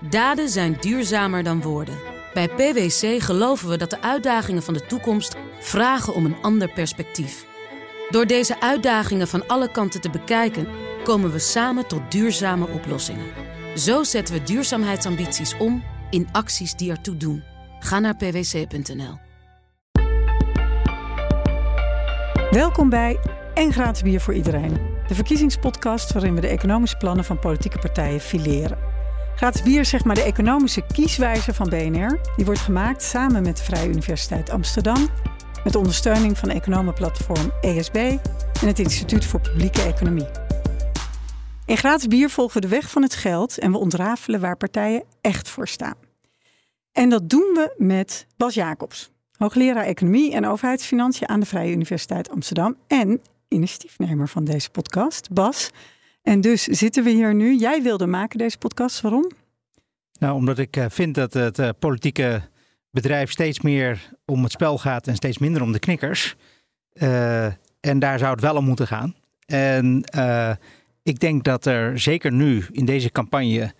Daden zijn duurzamer dan woorden. Bij PwC geloven we dat de uitdagingen van de toekomst vragen om een ander perspectief. Door deze uitdagingen van alle kanten te bekijken, komen we samen tot duurzame oplossingen. Zo zetten we duurzaamheidsambities om in acties die ertoe doen. Ga naar pwc.nl. Welkom bij En Gratis Bier voor Iedereen. De verkiezingspodcast waarin we de economische plannen van politieke partijen fileren. Gratis Bier zeg maar de economische kieswijzer van BNR. Die wordt gemaakt samen met de Vrije Universiteit Amsterdam... met ondersteuning van economenplatform ESB... en het Instituut voor Publieke Economie. In Gratis Bier volgen we de weg van het geld... en we ontrafelen waar partijen echt voor staan. En dat doen we met Bas Jacobs, hoogleraar Economie en Overheidsfinanciën aan de Vrije Universiteit Amsterdam en initiatiefnemer van deze podcast. Bas, en dus zitten we hier nu. Jij wilde maken deze podcast. Waarom? Nou, omdat ik eh, vind dat het uh, politieke bedrijf steeds meer om het spel gaat en steeds minder om de knikkers. Uh, en daar zou het wel om moeten gaan. En ik denk dat er zeker nu in deze campagne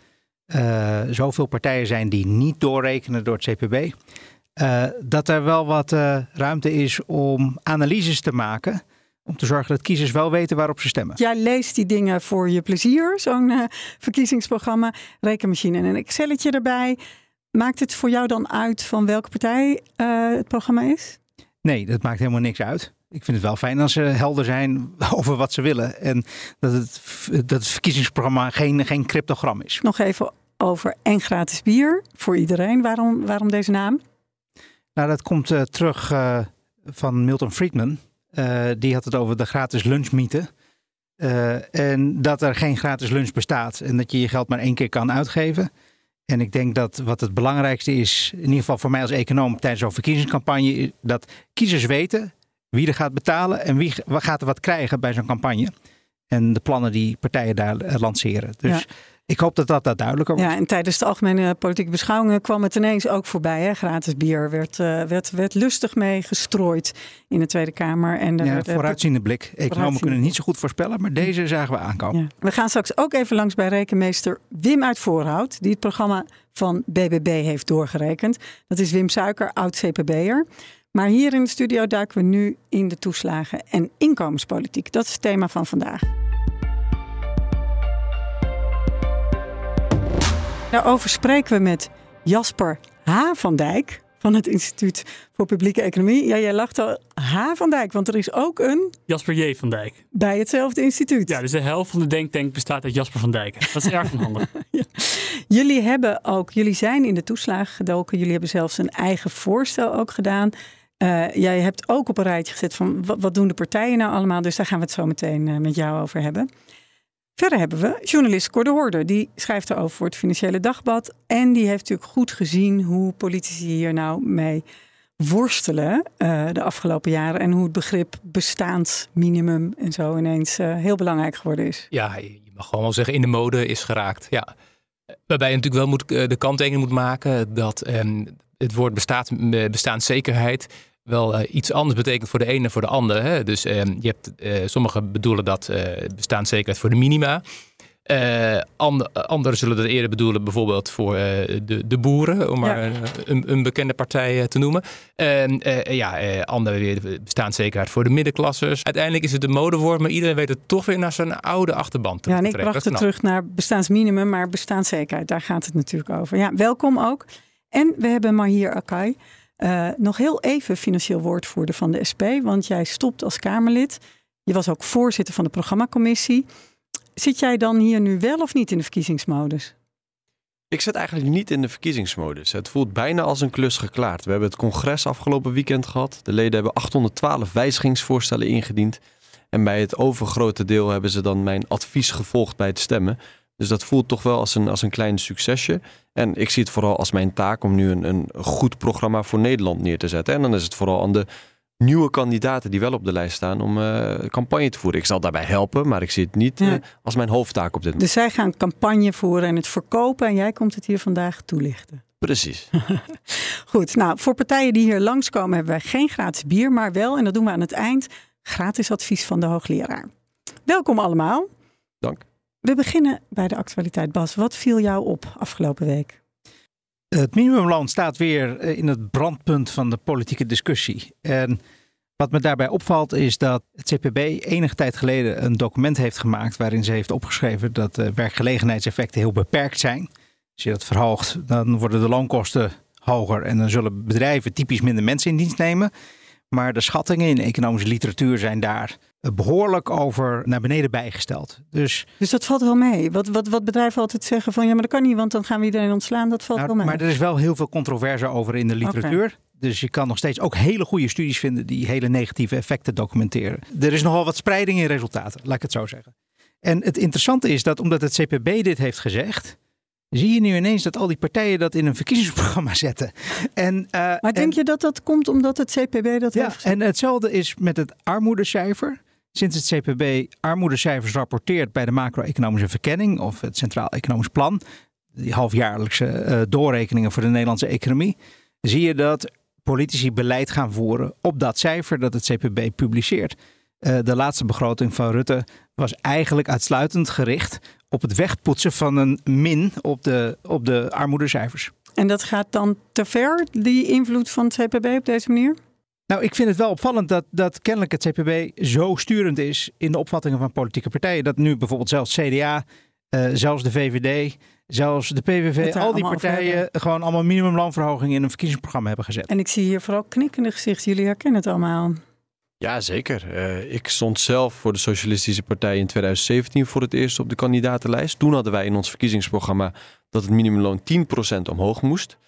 zoveel partijen zijn die niet doorrekenen door het CPB. dat er wel wat ruimte is om analyses te maken om te zorgen dat kiezers wel weten waarop ze stemmen. Jij leest die dingen voor je plezier, zo'n uh, verkiezingsprogramma, rekenmachine en een Excelletje erbij. Maakt het voor jou dan uit van welke partij uh, het programma is? Nee, dat maakt helemaal niks uit. Ik vind het wel fijn als ze helder zijn over wat ze willen. En dat het, dat het verkiezingsprogramma geen, geen cryptogram is. Nog even over en gratis bier voor iedereen. Waarom, waarom deze naam? Nou, dat komt uh, terug van Milton Friedman. Uh, die had het over de gratis lunchmythe. Uh, en dat er geen gratis lunch bestaat en dat je je geld maar één keer kan uitgeven. En ik denk dat wat het belangrijkste is, in ieder geval voor mij als econoom tijdens zo'n verkiezingscampagne, dat kiezers weten wie er gaat betalen en wie gaat er wat krijgen bij zo'n campagne. En de plannen die partijen daar lanceren. Dus ja. Ik hoop dat dat, dat duidelijker wordt. Ja, en tijdens de algemene politieke beschouwingen kwam het ineens ook voorbij. Hè? Gratis bier werd, uh, werd, werd lustig mee gestrooid in de Tweede Kamer. En ja, vooruitziende blik. Economen kunnen niet zo goed voorspellen, maar deze zagen we aankomen. Ja. We gaan straks ook even langs bij rekenmeester Wim uit Voorhout, die het programma van BBB heeft doorgerekend. Dat is Wim Suiker, oud-CPB'er. Maar hier in de studio duiken we nu in de toeslagen en inkomenspolitiek. Dat is het thema van vandaag. Daarover spreken we met Jasper H. van Dijk van het Instituut voor Publieke Economie. Ja, jij lacht al H. van Dijk, want er is ook een... Jasper J. van Dijk. Bij hetzelfde instituut. Ja, dus de helft van de denktank bestaat uit Jasper van Dijk. Dat is erg onhandig. ja. Jullie hebben ook, jullie zijn in de toeslagen gedoken. Jullie hebben zelfs een eigen voorstel ook gedaan. Uh, jij hebt ook op een rijtje gezet van wat, wat, doen de partijen nou allemaal. Dus daar gaan we het zo meteen uh, met jou over hebben. Verder hebben we journalist Cor de Hoorder. Die schrijft erover voor het Financiële Dagblad. En die heeft natuurlijk goed gezien hoe politici hier nou mee worstelen uh, de afgelopen jaren. En hoe het begrip bestaansminimum en zo ineens uh, heel belangrijk geworden is. Ja, je mag gewoon wel zeggen in de mode is geraakt. Ja. Waarbij je natuurlijk wel moet, de kanttekening moet maken dat um, het woord bestaat, bestaanszekerheid wel uh, iets anders betekent voor de ene en voor de ander. Hè? Dus uh, je hebt, uh, sommigen bedoelen dat bestaanszekerheid voor de minima. And, anderen zullen dat eerder bedoelen bijvoorbeeld voor de, de boeren, om maar een, een, bekende partij te noemen. ja, anderen weer bestaanszekerheid voor de middenklassers. Uiteindelijk is het de modewoord, maar iedereen weet het toch weer naar zijn oude achterband te Ja, en ik bracht het terug naar bestaansminimum, maar bestaanszekerheid, daar gaat het natuurlijk over. Ja, welkom ook. En we hebben Mahir Akai. Uh, nog heel even financieel woordvoerder van de SP, want jij stopt als Kamerlid. Je was ook voorzitter van de programmacommissie. Zit jij dan hier nu wel of niet in de verkiezingsmodus? Ik zit eigenlijk niet in de verkiezingsmodus. Het voelt bijna als een klus geklaard. We hebben het congres afgelopen weekend gehad. De leden hebben 812 wijzigingsvoorstellen ingediend. En bij het overgrote deel hebben ze dan mijn advies gevolgd bij het stemmen. Dus dat voelt toch wel als een, als een klein succesje. En ik zie het vooral als mijn taak om nu een, een goed programma voor Nederland neer te zetten. En dan is het vooral aan de nieuwe kandidaten die wel op de lijst staan om uh, campagne te voeren. Ik zal daarbij helpen, maar ik zie het niet uh, als mijn hoofdtaak op dit moment. Dus zij gaan campagne voeren en het verkopen en jij komt het hier vandaag toelichten. Precies. Goed, nou voor partijen die hier langskomen hebben wij geen gratis bier, maar wel, en dat doen we aan het eind, gratis advies van de hoogleraar. Welkom allemaal. Dank. We beginnen bij de actualiteit. Bas, wat viel jou op afgelopen week? Het minimumloon staat weer in het brandpunt van de politieke discussie. En wat me daarbij opvalt is dat het CPB enige tijd geleden een document heeft gemaakt waarin ze heeft opgeschreven dat de werkgelegenheidseffecten heel beperkt zijn. Als je dat verhoogt, dan worden de loonkosten hoger en dan zullen bedrijven typisch minder mensen in dienst nemen. Maar de schattingen in economische literatuur zijn daar behoorlijk over naar beneden bijgesteld. Dus, dus dat valt wel mee. Wat, wat, wat bedrijven altijd zeggen van ja, maar dat kan niet, want dan gaan we iedereen ontslaan. Dat valt nou, wel mee. Maar er is wel heel veel controverse over in de literatuur. Dus je kan nog steeds ook hele goede studies vinden die hele negatieve effecten documenteren. Er is nogal wat spreiding in resultaten, laat ik het zo zeggen. En het interessante is dat omdat het CPB dit heeft gezegd, zie je nu ineens dat al die partijen dat in een verkiezingsprogramma zetten. En, uh, maar denk je dat dat komt omdat het CPB dat ja, heeft gezegd? En hetzelfde is met het armoedecijfer. Sinds het CPB armoedecijfers rapporteert bij de macro-economische verkenning of het Centraal Economisch Plan, die halfjaarlijkse uh, doorrekeningen voor de Nederlandse economie, zie je dat politici beleid gaan voeren op dat cijfer dat het CPB publiceert. Uh, de laatste begroting van Rutte was eigenlijk uitsluitend gericht op het wegpoetsen van een min op de, op de armoedecijfers. En dat gaat dan te ver, die invloed van het CPB op deze manier? Nou, ik vind het wel opvallend dat, dat kennelijk het CPB zo sturend is in de opvattingen van politieke partijen. Dat nu bijvoorbeeld zelfs CDA, uh, zelfs de VVD, zelfs de PVV, al die partijen gewoon allemaal minimumloonverhoging in een verkiezingsprogramma hebben gezet. En ik zie hier vooral knikkende gezichten. Jullie herkennen het allemaal. Ja, zeker. Uh, ik stond zelf voor de Socialistische Partij in 2017 voor het eerst op de kandidatenlijst. Toen hadden wij in ons verkiezingsprogramma dat het minimumloon 10% omhoog moest.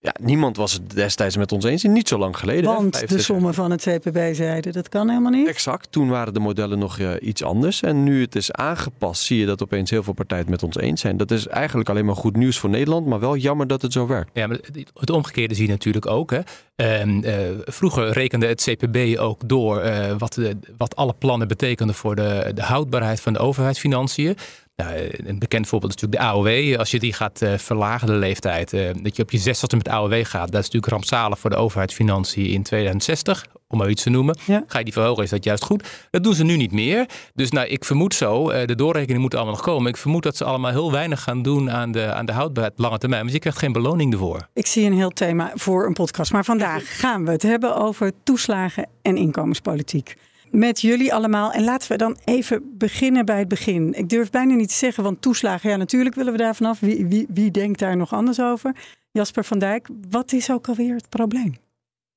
Ja, niemand was het destijds met ons eens. Niet zo lang geleden. Want hè, de sommen van het CPB zeiden dat kan helemaal niet. Exact. Toen waren de modellen nog uh, iets anders. En nu het is aangepast, zie je dat opeens heel veel partijen het met ons eens zijn. Dat is eigenlijk alleen maar goed nieuws voor Nederland. Maar wel jammer dat het zo werkt. Ja, maar het omgekeerde zie je natuurlijk ook. Hè. Uh, uh, vroeger rekende het CPB ook door uh, wat, de, wat alle plannen betekenden voor de, de houdbaarheid van de overheidsfinanciën. Nou, een bekend voorbeeld is natuurlijk de AOW. Als je die gaat uh, verlagen, de leeftijd, uh, dat je op je zestigste met AOW gaat, dat is natuurlijk rampzalig voor de overheidsfinanciën in 2060, om maar iets te noemen. Ja. Ga je die verhogen, is dat juist goed. Dat doen ze nu niet meer. Dus nou, ik vermoed zo, uh, de doorrekening moet allemaal nog komen. Ik vermoed dat ze allemaal heel weinig gaan doen aan de, aan de houdbaarheid op lange termijn. Maar je krijgt geen beloning ervoor. Ik zie een heel thema voor een podcast. Maar vandaag gaan we het hebben over toeslagen en inkomenspolitiek met jullie allemaal. En laten we dan even beginnen bij het begin. Ik durf bijna niet te zeggen, want toeslagen, ja, natuurlijk willen we daar vanaf. Wie, wie, wie denkt daar nog anders over? Jasper van Dijk, wat is ook alweer het probleem?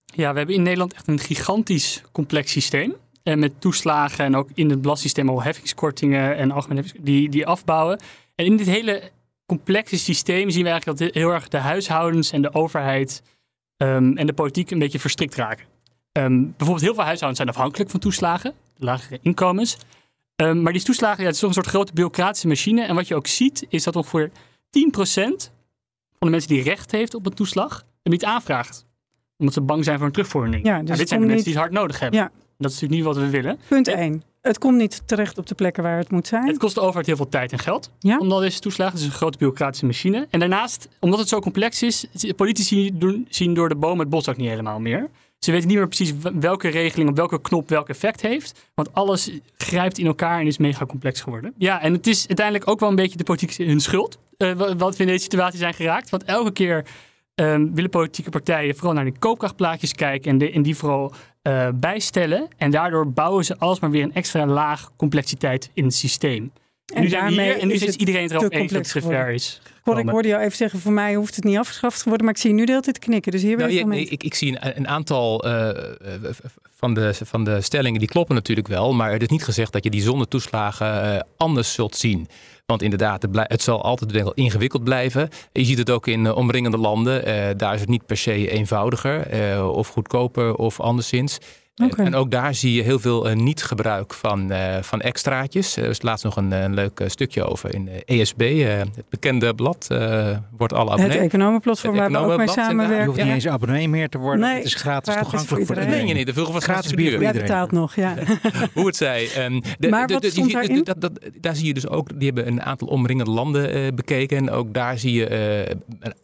Ja, we hebben in Nederland echt een gigantisch complex systeem. En met toeslagen en ook in het belastingsysteem al heffingskortingen en algemene die, die afbouwen. En in dit hele complexe systeem zien we eigenlijk dat heel erg de huishoudens en de overheid um, en de politiek een beetje verstrikt raken. Um, bijvoorbeeld heel veel huishoudens zijn afhankelijk van toeslagen, lagere inkomens. Um, maar die toeslagen, ja, het is toch een soort grote bureaucratische machine. En wat je ook ziet, is dat ongeveer 10% van de mensen die recht heeft op een toeslag, hem niet aanvraagt. Omdat ze bang zijn voor een terugvordering. Ja, dus nou, dit zijn de mensen niet... die het hard nodig hebben. Ja. Dat is natuurlijk niet wat we willen. Punt 1. Het komt niet terecht op de plekken waar het moet zijn. Het kost de overheid heel veel tijd en geld. Ja? Omdat deze toeslagen, het is een grote bureaucratische machine. En daarnaast, omdat het zo complex is, politici doen, zien door de boom het bos ook niet helemaal meer. Ze weten niet meer precies welke regeling op welke knop welk effect heeft. Want alles grijpt in elkaar en is mega complex geworden. Ja, en het is uiteindelijk ook wel een beetje de politiek hun schuld. Uh, wat we in deze situatie zijn geraakt. Want elke keer um, willen politieke partijen vooral naar de koopkrachtplaatjes kijken. En, die vooral uh, bijstellen. En daardoor bouwen ze alsmaar weer een extra laag complexiteit in het systeem. En nu zijn we hier en nu is, is iedereen het erover eens dat het te ver is. God, ik hoorde jou even zeggen, voor mij hoeft het niet afgeschaft te worden, maar ik zie je nu de hele tijd knikken. Dus hier nou, ben ik, ik, ik, zie een, een aantal uh, van, de, van de stellingen, die kloppen natuurlijk wel, maar het is niet gezegd dat je die zonder toeslagen uh, anders zult zien. Want inderdaad, het, het zal altijd wel ingewikkeld blijven. Je ziet het ook in uh, omringende landen. Uh, daar is het niet per se eenvoudiger uh, of goedkoper of anderszins. Okay. En ook daar zie je heel veel uh, niet-gebruik van, uh, van extraatjes. Er is laatst nog een, een leuk stukje over in ESB, het bekende blad. wordt alle abonnee. Het economenplatform waar we ook mee samenwerken. Je hoeft niet eens abonnee meer te worden. Nee, het is gratis, gratis toegankelijk voor iedereen. Je niet. De vroeger was gratis bier voor Jij betaalt nog, ja. Hoe het zij. Um, de, maar de, wat de, stond daarin? Daar zie je dus ook, die hebben een aantal omringende landen bekeken. En ook daar zie je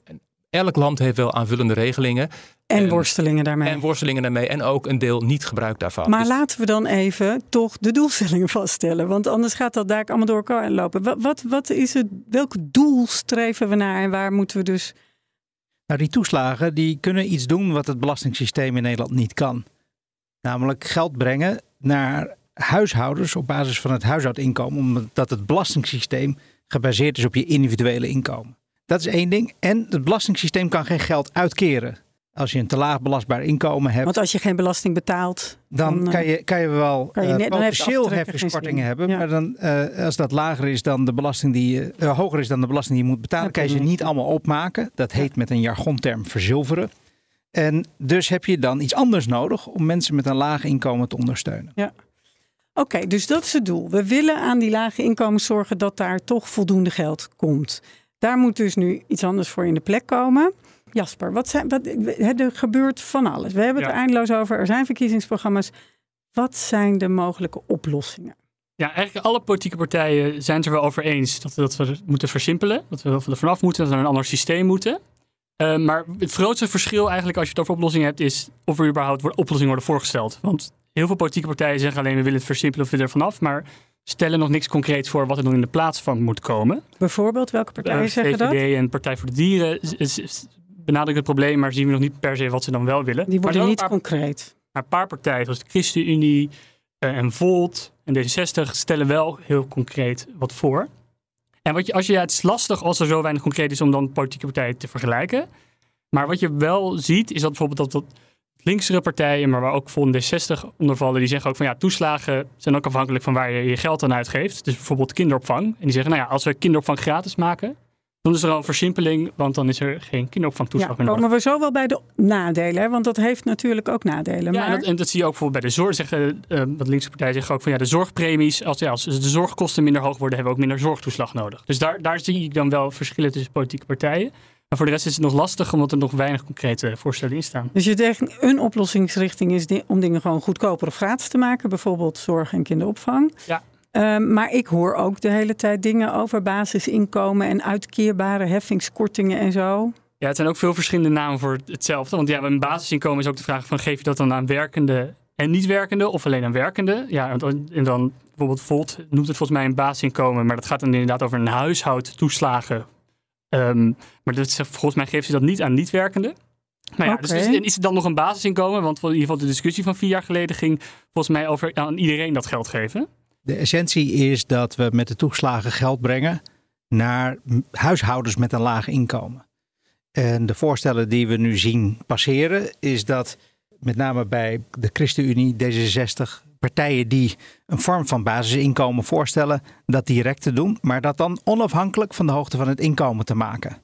een, elk land heeft wel aanvullende regelingen. En worstelingen daarmee. En worstelingen daarmee. En ook een deel niet gebruik daarvan. Maar Dus- laten we dan even toch de doelstellingen vaststellen. Want anders gaat dat daar allemaal door elkaar lopen. Wat, wat, wat is het, welk doel streven we naar en waar moeten we dus... Nou, die toeslagen die kunnen iets doen wat het belastingssysteem in Nederland niet kan. Namelijk geld brengen naar huishoudens op basis van het huishoudinkomen. Omdat het belastingssysteem gebaseerd is op je individuele inkomen. Dat is één ding. En het belastingssysteem kan geen geld uitkeren. Als je een te laag belastbaar inkomen hebt, Want als je geen belasting betaalt... dan dan, kan eh, je, kan je wel kan je eh, net- potentieel heffingskortingen hebben. Ja. Maar dan, eh, als dat lager is dan de belasting die je, eh, hoger is dan de belasting die je moet betalen, kan je ze niet. allemaal opmaken. Dat heet met een jargonterm verzilveren. En dus heb je dan iets anders nodig om mensen met een laag inkomen te ondersteunen. Oké, dus dat is het doel. We willen aan die lage inkomens zorgen dat daar toch voldoende geld komt. Daar moet dus nu iets anders voor in de plek komen. Jasper, wat zijn, wat, er gebeurt van alles. We hebben het Ja. eindeloos over. Er zijn verkiezingsprogramma's. Wat zijn de mogelijke oplossingen? Ja, eigenlijk alle politieke partijen zijn het er wel over eens dat we, dat we het moeten versimpelen. Dat we er vanaf moeten, dat we naar een ander systeem moeten. Eh, maar het grootste verschil eigenlijk als je het over oplossingen hebt, is of er überhaupt oplossingen worden voorgesteld. Want heel veel politieke partijen zeggen alleen we willen het versimpelen of we willen er vanaf. Maar stellen nog niks concreets voor wat er dan in de plaats van moet komen. Bijvoorbeeld, welke partijen Eh, zeggen dat? VVD en Partij voor de Dieren benadrukken het probleem, maar zien we nog niet per se wat ze dan wel willen. Die worden niet concreet. maar een paar partijen, zoals de ChristenUnie eh, en Volt en D66, stellen wel heel concreet wat voor. En wat je, als je, ja, het is lastig als er zo weinig concreet is om dan politieke partijen te vergelijken. Maar wat je wel ziet, is dat bijvoorbeeld dat, dat linksere partijen, maar waar ook Volt en D60 onder vallen, die zeggen ook van ja, toeslagen zijn ook afhankelijk van waar je je geld aan uitgeeft. Dus bijvoorbeeld kinderopvang. En die zeggen, nou ja, als we kinderopvang gratis maken, dan is er al een versimpeling, want dan is er geen Ja, kinderopvangtoeslag meer nodig. komen we zo wel bij de nadelen. Hè? Want dat heeft natuurlijk ook nadelen. Ja, maar... en dat, en dat zie je ook bijvoorbeeld bij de zorg. Zeggen, eh, wat linkse partijen zeggen ook van ja, de zorgpremies. Als, ja, als de zorgkosten minder hoog worden, hebben we ook minder zorgtoeslag nodig. Dus daar, daar zie ik dan wel verschillen tussen politieke partijen. Maar voor de rest is het nog lastig, omdat er nog weinig concrete voorstellen in staan. Dus je zegt, een oplossingsrichting is om dingen gewoon goedkoper of gratis te maken. Bijvoorbeeld zorg en kinderopvang. Ja. Ehm, maar ik hoor ook de hele tijd dingen over basisinkomen en uitkeerbare heffingskortingen en zo. Ja, het zijn ook veel verschillende namen voor hetzelfde. Want ja, een basisinkomen is ook de vraag van geef je dat dan aan werkende en niet werkende of alleen aan werkende? Ja, en dan, en dan bijvoorbeeld Volt noemt het volgens mij een basisinkomen, maar dat gaat dan inderdaad over een huishoudtoeslagen. Ehm, maar dat, volgens mij geeft ze dat niet aan niet-werkende. Nou ja, dus, dus is het dan nog een basisinkomen? Want in ieder geval de discussie van vier jaar geleden ging volgens mij over aan iedereen dat geld geven. De essentie is dat we met de toeslagen geld brengen naar huishoudens met een laag inkomen. En de voorstellen die we nu zien passeren, is dat met name bij de ChristenUnie, D66, partijen die een vorm van basisinkomen voorstellen, dat direct te doen, maar dat dan onafhankelijk van de hoogte van het inkomen te maken.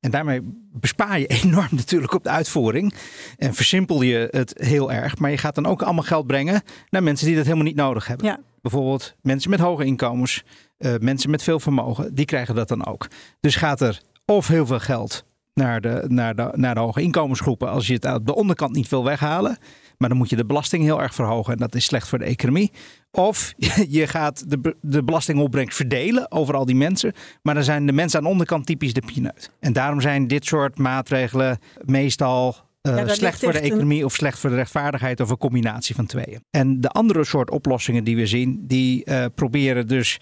En daarmee bespaar je enorm natuurlijk op de uitvoering. En versimpel je het heel erg. Maar je gaat dan ook allemaal geld brengen naar mensen die dat helemaal niet nodig hebben. Ja. Bijvoorbeeld mensen met hoge inkomens, eh, mensen met veel vermogen, die krijgen dat dan ook. Dus gaat er of heel veel geld naar de, naar de, naar de hoge inkomensgroepen als je het aan de onderkant niet wil weghalen. Maar dan moet je de belasting heel erg verhogen en dat is slecht voor de economie. Of je gaat de, de belastingopbrengst verdelen over al die mensen. Maar dan zijn de mensen aan de onderkant typisch de peanut. En daarom zijn dit soort maatregelen meestal eh, Ja, slecht voor de een- economie of slecht voor de rechtvaardigheid of een combinatie van tweeën. En de andere soort oplossingen die we zien, die eh, proberen dus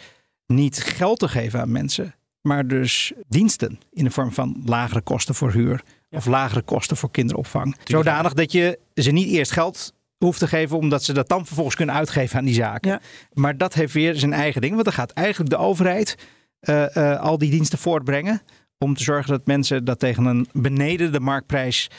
niet geld te geven aan mensen, maar dus diensten in de vorm van lagere kosten voor huur of lagere kosten voor kinderopvang. Zodanig dat je ze niet eerst geld hoeft te geven, omdat ze dat dan vervolgens kunnen uitgeven aan die zaken. Ja. Maar dat heeft weer zijn eigen ding, want dan gaat eigenlijk de overheid eh, eh, al die diensten voortbrengen om te zorgen dat mensen dat tegen een beneden de marktprijs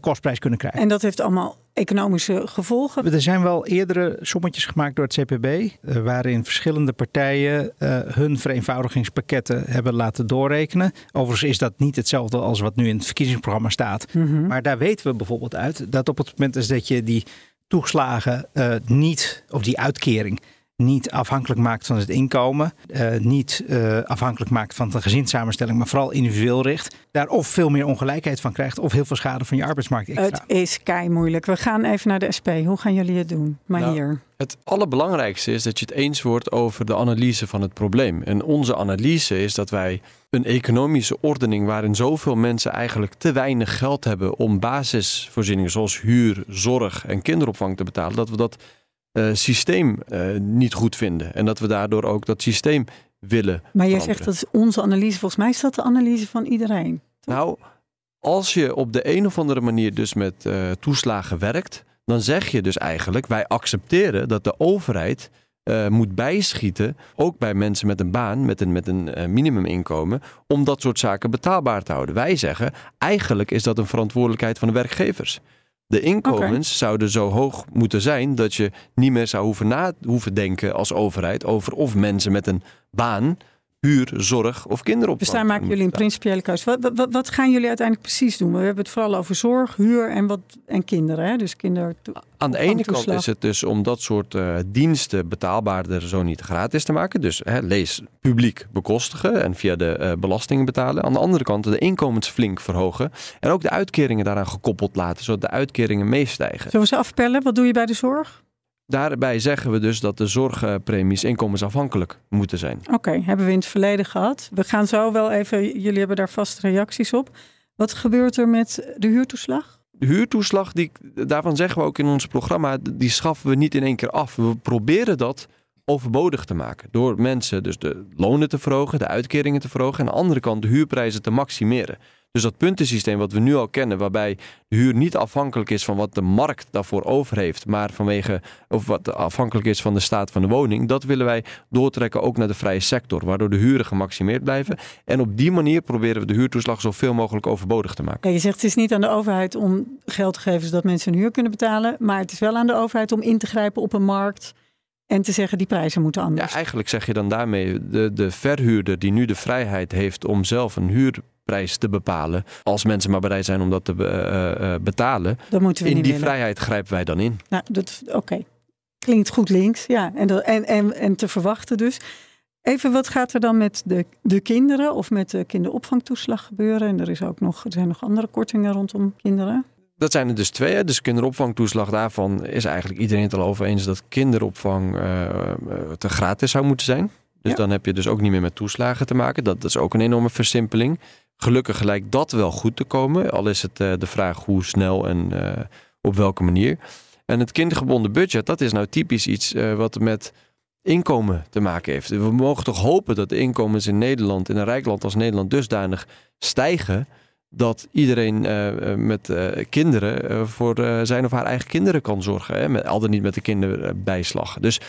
kostprijs kunnen krijgen. En dat heeft allemaal economische gevolgen. Er zijn wel eerdere sommetjes gemaakt door het CPB, eh, waarin verschillende partijen eh, hun vereenvoudigingspakketten hebben laten doorrekenen. Overigens is dat niet hetzelfde als wat nu in het verkiezingsprogramma staat. Mhm. Maar daar weten we bijvoorbeeld uit dat op het moment is dat je die toeslagen eh, niet, of die uitkering, niet afhankelijk maakt van het inkomen, uh, niet uh, afhankelijk maakt van de gezinssamenstelling, maar vooral individueel richt, daar of veel meer ongelijkheid van krijgt of heel veel schade van je arbeidsmarkt. Extra. Het is kei moeilijk. We gaan even naar de SP. Hoe gaan jullie het doen? Maar nou, hier. Het allerbelangrijkste is dat je het eens wordt over de analyse van het probleem. En onze analyse is dat wij een economische ordening waarin zoveel mensen eigenlijk te weinig geld hebben om basisvoorzieningen zoals huur, zorg en kinderopvang te betalen, dat we dat uh, systeem uh, niet goed vinden. En dat we daardoor ook dat systeem willen. Maar je zegt dat is onze analyse. Volgens mij is dat de analyse van iedereen. Nou, als je op de een of andere manier dus met uh, toeslagen werkt, dan zeg je dus eigenlijk: wij accepteren dat de overheid. Uh, moet bijschieten, ook bij mensen met een baan, met een, met een uh, minimuminkomen, om dat soort zaken betaalbaar te houden. Wij zeggen, eigenlijk is dat een verantwoordelijkheid van de werkgevers. De inkomens zouden zo hoog moeten zijn dat je niet meer zou hoeven na hoeven denken als overheid over of mensen met een baan huur, zorg of kinderopvang. Dus daar maken jullie een principiële keuze. Wat, wat, wat, gaan jullie uiteindelijk precies doen? We hebben het vooral over zorg, huur en, wat, en kinderen. Hè? Dus kinder. Aan de ene kant is het dus om dat soort uh, diensten betaalbaarder zo niet gratis te maken. Dus hè, lees publiek bekostigen en via de uh, belastingen betalen. Aan de andere kant de inkomens flink verhogen. En ook de uitkeringen daaraan gekoppeld laten, zodat de uitkeringen meestijgen. Zullen we ze afpellen? Wat doe je bij de zorg? Daarbij zeggen we dus dat de zorgpremies inkomensafhankelijk moeten zijn. Oké, hebben we in het verleden gehad. We gaan zo wel even, jullie hebben daar vast reacties op. Wat gebeurt er met de huurtoeslag? De huurtoeslag, die, daarvan zeggen we ook in ons programma, die schaffen we niet in één keer af. We proberen dat overbodig te maken. Door mensen dus de lonen te verhogen, de uitkeringen te verhogen. En aan de andere kant de huurprijzen te maximeren. Dus dat puntensysteem wat we nu al kennen, waarbij de huur niet afhankelijk is van wat de markt daarvoor over heeft, maar vanwege of wat afhankelijk is van de staat van de woning, dat willen wij doortrekken ook naar de vrije sector, waardoor de huren gemaximeerd blijven. En op die manier proberen we de huurtoeslag zoveel mogelijk overbodig te maken. Je zegt het is niet aan de overheid om geld te geven zodat mensen hun huur kunnen betalen, maar het is wel aan de overheid om in te grijpen op een markt. En te zeggen die prijzen moeten anders. Ja, eigenlijk zeg je dan daarmee de, de verhuurder die nu de vrijheid heeft om zelf een huur prijs te bepalen. Als mensen maar bereid zijn om dat te uh, uh, betalen. Dan moeten we in die willen. vrijheid grijpen wij dan in. Nou, dat oké. Klinkt goed links, ja. En, dat, en, en, en te verwachten dus. Even, wat gaat er dan met de, de kinderen of met de kinderopvangtoeslag gebeuren? En er, is ook nog, er zijn nog andere kortingen rondom kinderen. Dat zijn er dus twee. Dus kinderopvangtoeslag, daarvan is eigenlijk iedereen het al over eens dat kinderopvang uh, te gratis zou moeten zijn. Dus dan heb je dus ook niet meer met toeslagen te maken. Dat, dat is ook een enorme versimpeling. Gelukkig lijkt dat wel goed te komen. Al is het uh, de vraag hoe snel en uh, op welke manier. En het kindergebonden budget, dat is nou typisch iets wat met inkomen te maken heeft. We mogen toch hopen dat de inkomens in Nederland, in een rijk land als Nederland, dusdanig stijgen. Dat iedereen met kinderen voor zijn of haar eigen kinderen kan zorgen. Hè? Met, al dan niet met de kinderbijslag. Dus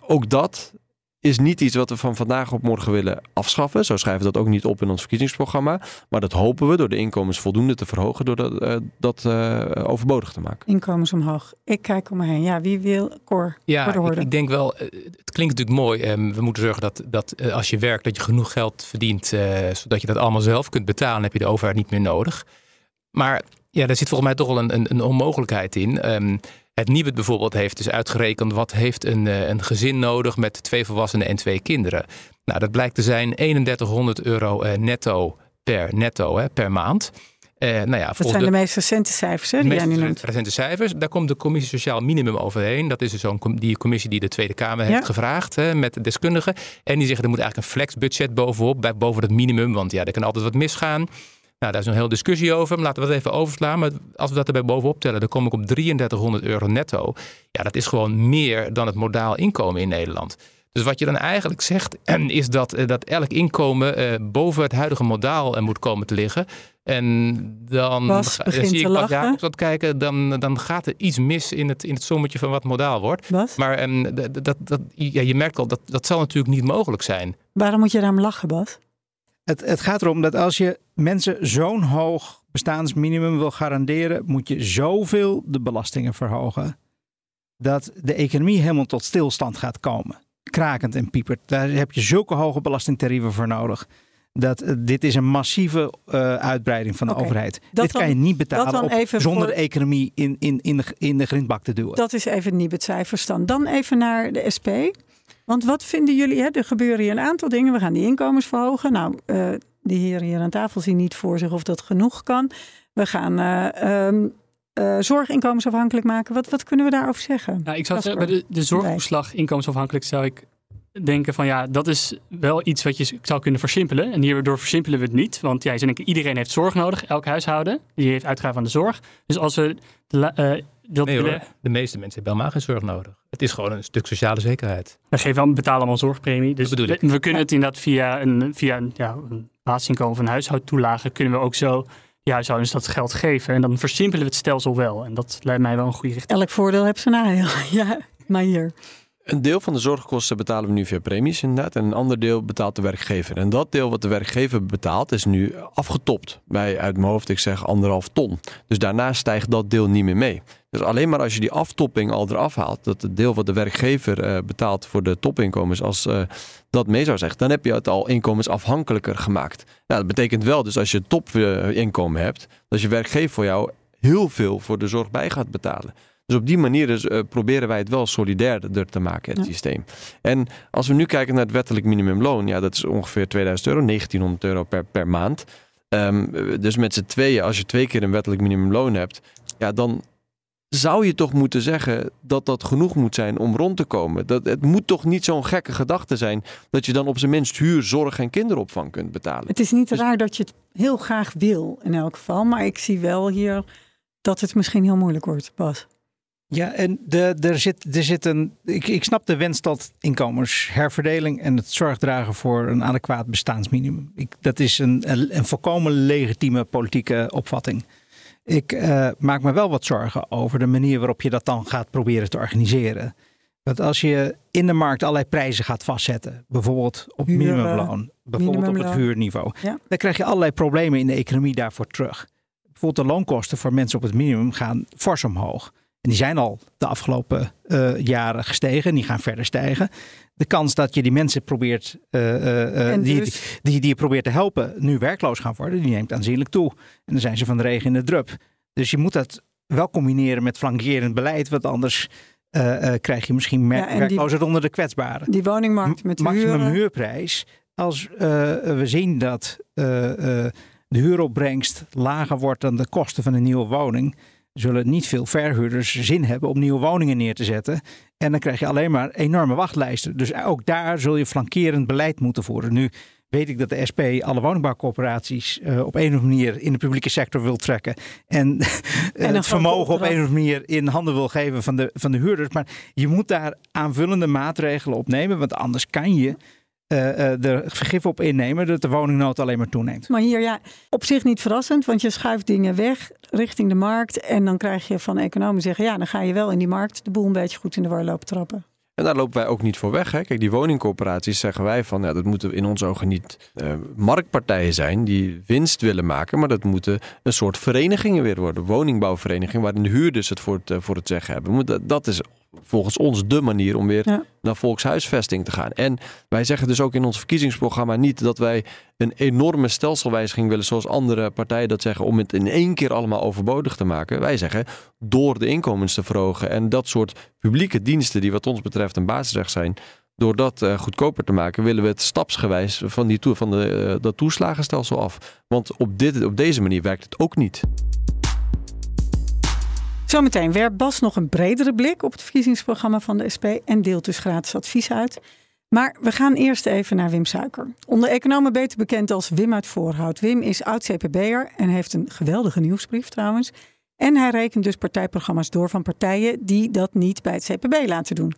ook dat is niet iets wat we van vandaag op morgen willen afschaffen. Zo schrijven we dat ook niet op in ons verkiezingsprogramma. Maar dat hopen we door de inkomens voldoende te verhogen, door dat, uh, dat uh, overbodig te maken. Inkomens omhoog. Ik kijk om me heen. Ja, wie wil Cor? Ja, ik, ik, denk wel, eh, het klinkt natuurlijk mooi. Um, we moeten zorgen dat, dat als je werkt, dat je genoeg geld verdient, zodat je dat allemaal zelf kunt betalen. heb je de overheid niet meer nodig. Maar ja, daar zit volgens mij toch wel een, een, een onmogelijkheid in. Um, het Nieuwet bijvoorbeeld heeft dus uitgerekend wat heeft een, eh, een gezin nodig met twee volwassenen en twee kinderen. Nou, dat blijkt te zijn 3100 euro eh, netto per netto hè, per maand. Uh, nou ja, dat zijn de, meest recente cijfers hè, die jij nu noemt. recente cijfers. Daar komt de commissie Sociaal Minimum overheen. Dat is dus zo'n die commissie die de Tweede Kamer heeft gevraagd hè, met de deskundigen. En die zeggen er moet eigenlijk een flexbudget bovenop, bij, boven het minimum. Want ja, er kan altijd wat misgaan. Nou, daar is een hele discussie over. Maar laten we dat even overslaan. Maar als we dat erbij bovenop tellen, dan kom ik op 3300 euro netto. Ja, dat is gewoon meer dan het modaal inkomen in Nederland. Dus wat je dan eigenlijk zegt, is dat, eh, dat elk inkomen eh, boven het huidige modaal eh, moet komen te liggen. En dan Bas, zie ik wat Jacobs dat kijken, dan, dan gaat er iets mis in het, in het sommetje van wat modaal wordt. Bas? Maar um, dat, dat, ja, je merkt al, dat, dat zal natuurlijk niet mogelijk zijn. Waarom moet je daarom lachen, Bas? Het, het gaat erom dat als je mensen zo'n hoog bestaansminimum wil garanderen, moet je zoveel de belastingen verhogen. Dat de economie helemaal tot stilstand gaat komen. Krakend en piepert. Daar heb je zulke hoge belastingtarieven voor nodig. Dat, uh, dit is een massieve uh, uitbreiding van de okay. overheid. Dat dit kan je niet betalen op, zonder voor... de economie in, in, in, de, in de grindbak te duwen. Dat is even niet het cijfers dan. Dan even naar de SP. Want wat vinden jullie? Hè? Er gebeuren hier een aantal dingen. We gaan die inkomens verhogen. Nou, uh, de heren hier aan tafel zien niet voor zich of dat genoeg kan. We gaan uh, um, uh, zorginkomensafhankelijk maken. Wat, wat kunnen we daarover zeggen? Nou, ik zou zeggen, bij de, de zorgtoeslag inkomensafhankelijk zou ik denken van ja, dat is wel iets wat je zou kunnen versimpelen. En hierdoor versimpelen we het niet. Want ja, iedereen heeft zorg nodig, elk huishouden. Die heeft uitgaven aan de zorg. Dus als we... Uh, dat nee, hoor. De meeste mensen hebben helemaal geen zorg nodig. Het is gewoon een stuk sociale zekerheid. We geven wel, betalen allemaal zorgpremie. Dus we, we, kunnen het inderdaad via een, via een, ja, een basisinkomen van huishoudtoelage... kunnen we ook zo ja, huishoudens dat geld geven. En dan versimpelen we het stelsel wel. En dat lijkt mij wel een goede richting. Elk voordeel heeft zijn nadeel. ja, maar hier. Een deel van de zorgkosten betalen we nu via premies inderdaad. En een ander deel betaalt de werkgever. En dat deel wat de werkgever betaalt is nu afgetopt. Bij uit mijn hoofd, ik zeg anderhalf ton. Dus daarna stijgt dat deel niet meer mee. Dus alleen maar als je die aftopping al eraf haalt, dat het deel wat de werkgever uh, betaalt voor de topinkomens, als uh, dat mee zou zeggen, dan heb je het al inkomensafhankelijker gemaakt. Nou, dat betekent wel dus als je topinkomen hebt, dat je werkgever voor jou heel veel voor de zorg bij gaat betalen. Dus op die manier dus, uh, proberen wij het wel solidairder te maken, het systeem. En als we nu kijken naar het wettelijk minimumloon, ja, dat is ongeveer 2000 euro, 1900 euro per, per maand. Um, dus met z'n tweeën, als je twee keer een wettelijk minimumloon hebt, ja, dan zou je toch moeten zeggen dat dat genoeg moet zijn om rond te komen. Dat, het moet toch niet zo'n gekke gedachte zijn dat je dan op zijn minst huur, zorg en kinderopvang kunt betalen. Het is niet dus... raar dat je het heel graag wil in elk geval, maar ik zie wel hier dat het misschien heel moeilijk wordt, Bas. Ja, en de, er, zit, er zit een. Ik, ik snap de wens tot inkomensherverdeling en het zorgdragen voor een adequaat bestaansminimum. Ik, dat is een, een, een volkomen legitieme politieke opvatting. Ik uh, maak me wel wat zorgen over de manier waarop je dat dan gaat proberen te organiseren. Want als je in de markt allerlei prijzen gaat vastzetten, bijvoorbeeld op Huur, minimumloon, bijvoorbeeld op het huurniveau, ja. dan krijg je allerlei problemen in de economie daarvoor terug. Bijvoorbeeld de loonkosten voor mensen op het minimum gaan fors omhoog. En die zijn al de afgelopen uh, jaren gestegen en die gaan verder stijgen. De kans dat je die mensen probeert, uh, uh, die, dus... die, die je probeert te helpen, nu werkloos gaan worden, die neemt aanzienlijk toe. En dan zijn ze van de regen in de drup. Dus je moet dat wel combineren met flankerend beleid, want anders krijg je misschien ja, werkloosheid onder de kwetsbaren. Die woningmarkt met de Maximum huurprijs. Als we zien dat de huuropbrengst lager wordt dan de kosten van een nieuwe woning zullen niet veel verhuurders zin hebben om nieuwe woningen neer te zetten. En dan krijg je alleen maar enorme wachtlijsten. Dus ook daar zul je flankerend beleid moeten voeren. Nu weet ik dat de SP alle woningbouwcorporaties uh, op een of andere manier in de publieke sector wil trekken. En, en het vermogen op een of andere manier in handen wil geven van de, van de huurders. Maar je moet daar aanvullende maatregelen op nemen. Want anders kan je er vergif op innemen dat de woningnood alleen maar toeneemt. Maar hier ja, op zich niet verrassend, want je schuift dingen weg richting de markt en dan krijg je van economen zeggen, ja, dan ga je wel in die markt de boel een beetje goed in de war lopen trappen. En daar lopen wij ook niet voor weg. Hè? Kijk, die woningcorporaties zeggen wij van ja, dat moeten in onze ogen niet uh, marktpartijen zijn die winst willen maken, maar dat moeten een soort verenigingen weer worden. Woningbouwverenigingen waarin de huurders het voor het, voor het zeggen hebben. Dat, dat is volgens ons de manier om weer naar volkshuisvesting te gaan. En wij zeggen dus ook in ons verkiezingsprogramma niet dat wij een enorme stelselwijziging willen, zoals andere partijen dat zeggen, om het in één keer allemaal overbodig te maken. Wij zeggen door de inkomens te verhogen en dat soort publieke diensten, die wat ons betreft een basisrecht zijn, door dat uh, goedkoper te maken, willen we het stapsgewijs van, die van de, uh, dat toeslagenstelsel af. Want op, dit, op deze manier werkt het ook niet. Zometeen werpt Bas nog een bredere blik op het verkiezingsprogramma van de SP en deelt dus gratis advies uit. Maar we gaan eerst even naar Wim Suiker. Onder economen beter bekend als Wim uit Voorhout. Wim is oud-CPB'er en heeft een geweldige nieuwsbrief trouwens. En hij rekent dus partijprogramma's door van partijen die dat niet bij het CPB laten doen.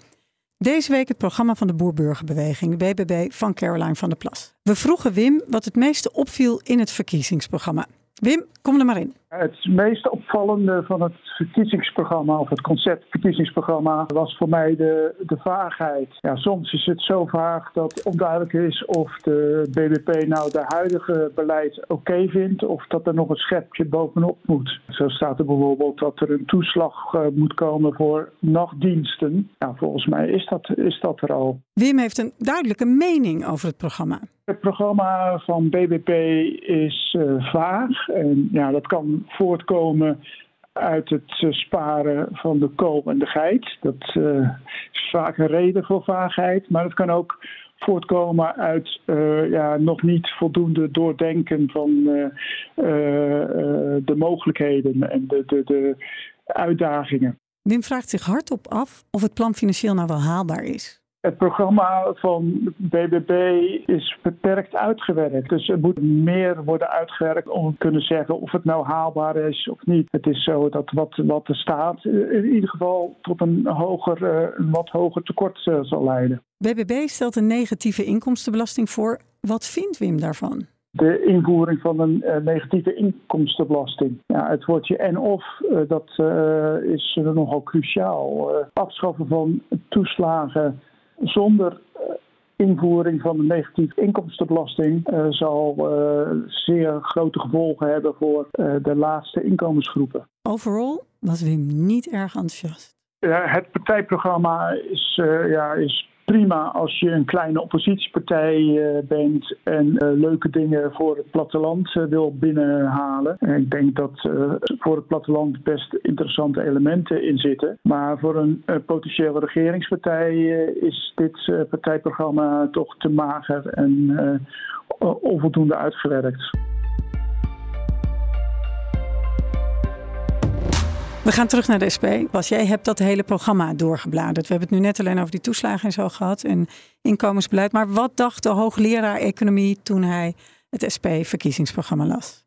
Deze week het programma van de Boerburgerbeweging, BBB, van Caroline van der Plas. We vroegen Wim wat het meeste opviel in het verkiezingsprogramma. Wim, kom er maar in. Het meest opvallende van het verkiezingsprogramma, of het concept verkiezingsprogramma, was voor mij de, de vaagheid. Ja, soms is het zo vaag dat onduidelijk is of de BBP nou de huidige beleid oké vindt, of dat er nog een schepje bovenop moet. Zo staat er bijvoorbeeld dat er een toeslag uh, moet komen voor nachtdiensten. Ja, volgens mij is dat, is dat er al. Wim heeft een duidelijke mening over het programma. Het programma van BBP is uh, vaag en ja, dat kan voortkomen uit het sparen van de kool en de geit. Dat is vaak een reden voor vaagheid, maar het kan ook voortkomen uit ja, nog niet voldoende doordenken van de mogelijkheden en de, de, de uitdagingen. Wim vraagt zich hardop af of het plan financieel nou wel haalbaar is. Het programma van BBB is beperkt uitgewerkt. Dus er moet meer worden uitgewerkt om te kunnen zeggen of het nou haalbaar is of niet. Het is zo dat wat, wat er staat in ieder geval tot een, hoger, een wat hoger tekort zal leiden. BBB stelt een negatieve inkomstenbelasting voor. Wat vindt Wim daarvan? de invoering van een uh, negatieve inkomstenbelasting. Ja, het woordje en of, uh, dat uh, is nogal cruciaal. afschaffen van toeslagen zonder invoering van een negatieve inkomstenbelasting zal zeer grote gevolgen hebben voor de laatste inkomensgroepen. Overal was Wim niet erg enthousiast. Ja, het partijprogramma is, ja, is prima als je een kleine oppositiepartij uh, bent en uh, leuke dingen voor het platteland uh, wil binnenhalen. En ik denk dat voor het platteland best interessante elementen in zitten. Maar voor een potentiële regeringspartij is dit partijprogramma toch te mager en onvoldoende uitgewerkt. We gaan terug naar de SP. Was jij hebt dat hele programma doorgebladerd. We hebben het nu net alleen over die toeslagen en zo gehad en inkomensbeleid. Maar wat dacht de hoogleraar economie toen hij het SP-verkiezingsprogramma las?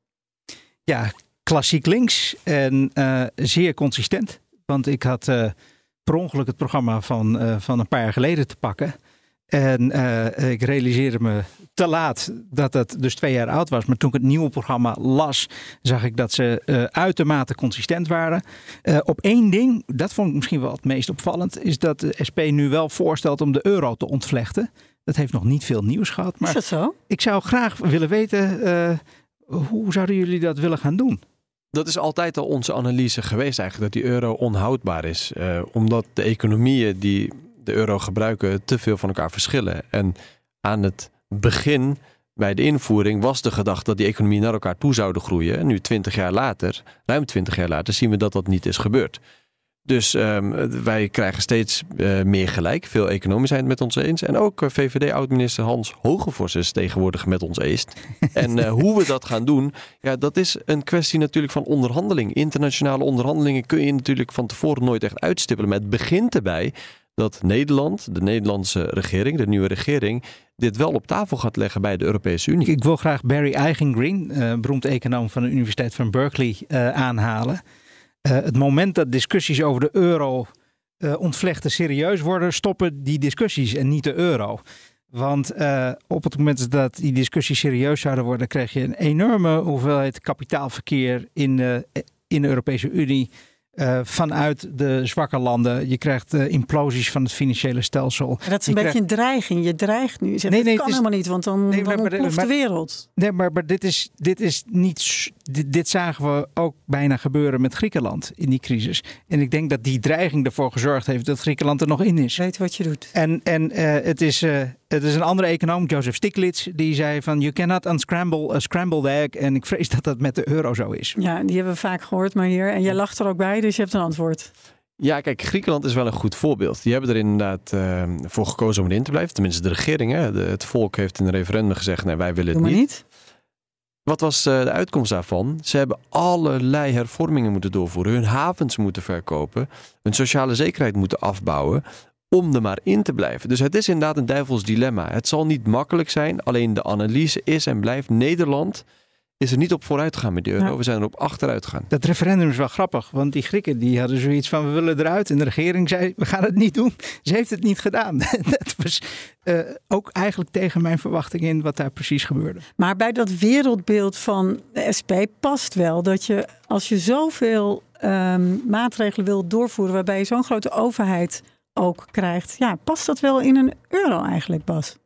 Ja, klassiek links en uh, zeer consistent. Want ik had uh, per ongeluk het programma van, uh, van een paar jaar geleden te pakken. En uh, ik realiseerde me te laat dat het dus twee jaar oud was. Maar toen ik het nieuwe programma las, zag ik dat ze uh, uitermate consistent waren. Uh, op één ding, dat vond ik misschien wel het meest opvallend, is dat de SP nu wel voorstelt om de euro te ontvlechten. Dat heeft nog niet veel nieuws gehad. Maar is dat zo? Ik zou graag willen weten, hoe zouden jullie dat willen gaan doen? Dat is altijd al onze analyse geweest eigenlijk, dat die euro onhoudbaar is. omdat de economieën die de euro gebruiken te veel van elkaar verschillen. En aan het begin bij de invoering was de gedachte dat die economieën naar elkaar toe zouden groeien. En nu, twintig jaar later, ruim twintig jaar later, zien we dat dat niet is gebeurd. Dus um, wij krijgen steeds uh, meer gelijk. Veel economen zijn het met ons eens. En ook uh, VVD-oud-minister Hans Hogevors is tegenwoordig met ons eens. en uh, hoe we dat gaan doen, ja, dat is een kwestie natuurlijk van onderhandeling. Internationale onderhandelingen kun je natuurlijk van tevoren nooit echt uitstippelen. Maar het begint erbij dat Nederland, de Nederlandse regering, de nieuwe regering, dit wel op tafel gaat leggen bij de Europese Unie. Ik wil graag Barry Eigengreen, uh, beroemd econoom van de Universiteit van Berkeley, uh, aanhalen. Uh, het moment dat discussies over de euro ontvlechten serieus worden, stoppen die discussies en niet de euro. Want op het moment dat die discussies serieus zouden worden, krijg je een enorme hoeveelheid kapitaalverkeer in in de Europese Unie uh, vanuit de zwakke landen. Je krijgt uh, implosies van het financiële stelsel. dat is een beetje een dreiging. Je dreigt nu. Zegt, nee, nee, dat kan is, helemaal niet, want dan, nee, dan maar, ontploft de wereld. Nee, maar, maar dit, is, dit is niet... Dit, dit, zagen we ook bijna gebeuren met Griekenland in die crisis. En ik denk dat die dreiging ervoor gezorgd heeft dat Griekenland er nog in is. Weet wat je doet. En, en uh, het is... Het is een andere econoom, Joseph Stiglitz, die zei van you cannot unscramble a scrambled egg. En ik vrees dat dat met de euro zo is. Ja, die hebben we vaak gehoord, maar hier. En jij lacht er ook bij, dus je hebt een antwoord. Ja, kijk, Griekenland is wel een goed voorbeeld. Die hebben er inderdaad uh, voor gekozen om erin te blijven. Tenminste, de regering, hè. De, het volk heeft in een referendum gezegd, nee, wij willen het niet. niet. Wat was uh, de uitkomst daarvan? Ze hebben allerlei hervormingen moeten doorvoeren. Hun havens moeten verkopen. Hun sociale zekerheid moeten afbouwen om er maar in te blijven. Dus het is inderdaad een duivels dilemma. Het zal niet makkelijk zijn, alleen de analyse is en blijft Nederland is er niet op vooruit gegaan met de euro. We zijn er op achteruit gegaan. Dat referendum is wel grappig, want die Grieken die hadden zoiets van we willen eruit. En de regering zei we gaan het niet doen. Ze heeft het niet gedaan. dat was uh, ook eigenlijk tegen mijn verwachting in wat daar precies gebeurde. Maar bij dat wereldbeeld van de SP past wel dat je als je zoveel um, maatregelen wil doorvoeren waarbij je zo'n grote overheid ook krijgt. Ja, past dat wel in een euro eigenlijk, Bas?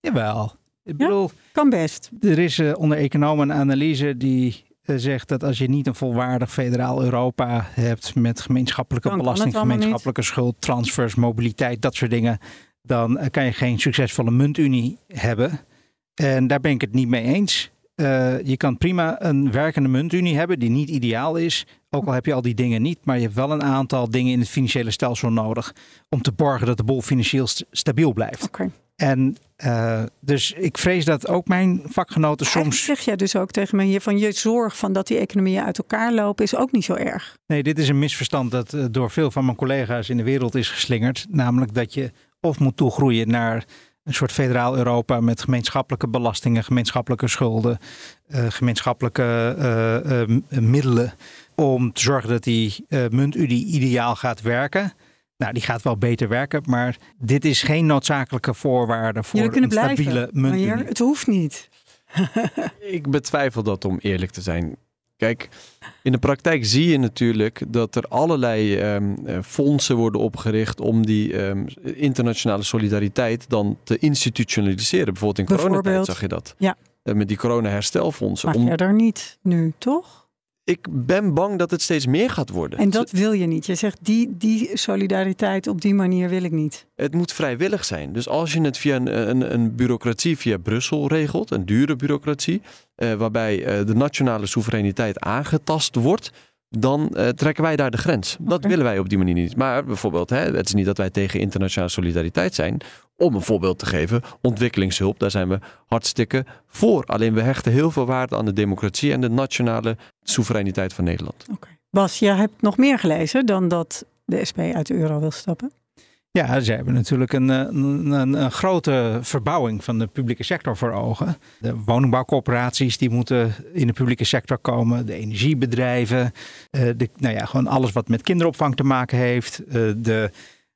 Jawel. Ik bedoel, kan best. Er is uh, onder economen een analyse die uh, zegt dat als je niet een volwaardig federaal Europa hebt met gemeenschappelijke dan belasting, gemeenschappelijke schuld, transfers, mobiliteit, dat soort dingen, dan uh, kan je geen succesvolle muntunie hebben. En daar ben ik het niet mee eens. Eh, je kan prima een werkende muntunie hebben die niet ideaal is. Ook al heb je al die dingen niet, maar je hebt wel een aantal dingen in het financiële stelsel nodig om te borgen dat de boel financieel st- stabiel blijft. Oké. En eh, dus ik vrees dat ook mijn vakgenoten Eigenlijk soms. zeg jij dus ook tegen me hier van je zorg van dat die economieën uit elkaar lopen is ook niet zo erg. Nee, dit is een misverstand dat eh, door veel van mijn collega's in de wereld is geslingerd. Namelijk dat je of moet toegroeien naar een soort federaal Europa met gemeenschappelijke belastingen, gemeenschappelijke schulden, eh, gemeenschappelijke eh, eh, middelen. Om te zorgen dat die muntunie ideaal gaat werken. Nou, die gaat wel beter werken, maar dit is geen noodzakelijke voorwaarde voor een kunnen blijven. stabiele Maar muntunie. hier, het hoeft niet. Ik betwijfel dat om eerlijk te zijn. Kijk, in de praktijk zie je natuurlijk dat er allerlei ehm, eh, fondsen worden opgericht om die ehm, internationale solidariteit dan te institutionaliseren. Bijvoorbeeld in coronatijd zag je dat. Ja. Eh, met die corona-herstelfondsen. Maar Om, verder niet nu, toch? Ik ben bang dat het steeds meer gaat worden. En dat wil je niet. Je zegt die, die solidariteit op die manier wil ik niet. Het moet vrijwillig zijn. Dus als je het via een, een, een bureaucratie via Brussel regelt, een dure bureaucratie, eh, waarbij eh, de nationale soevereiniteit aangetast wordt, dan eh, trekken wij daar de grens. Dat willen wij op die manier niet. Maar bijvoorbeeld, hè, het is niet dat wij tegen internationale solidariteit zijn. Om een voorbeeld te geven, ontwikkelingshulp, daar zijn we hartstikke voor. Alleen we hechten heel veel waarde aan de democratie en de nationale soevereiniteit van Nederland. Bas, jij hebt nog meer gelezen dan dat de SP uit de euro wil stappen. Ja, ze hebben natuurlijk een, eh, een, een, een grote verbouwing van de publieke sector voor ogen. De woningbouwcorporaties die moeten in de publieke sector komen, de energiebedrijven, eh, de, nou ja, gewoon alles wat met kinderopvang te maken heeft. Eh, de,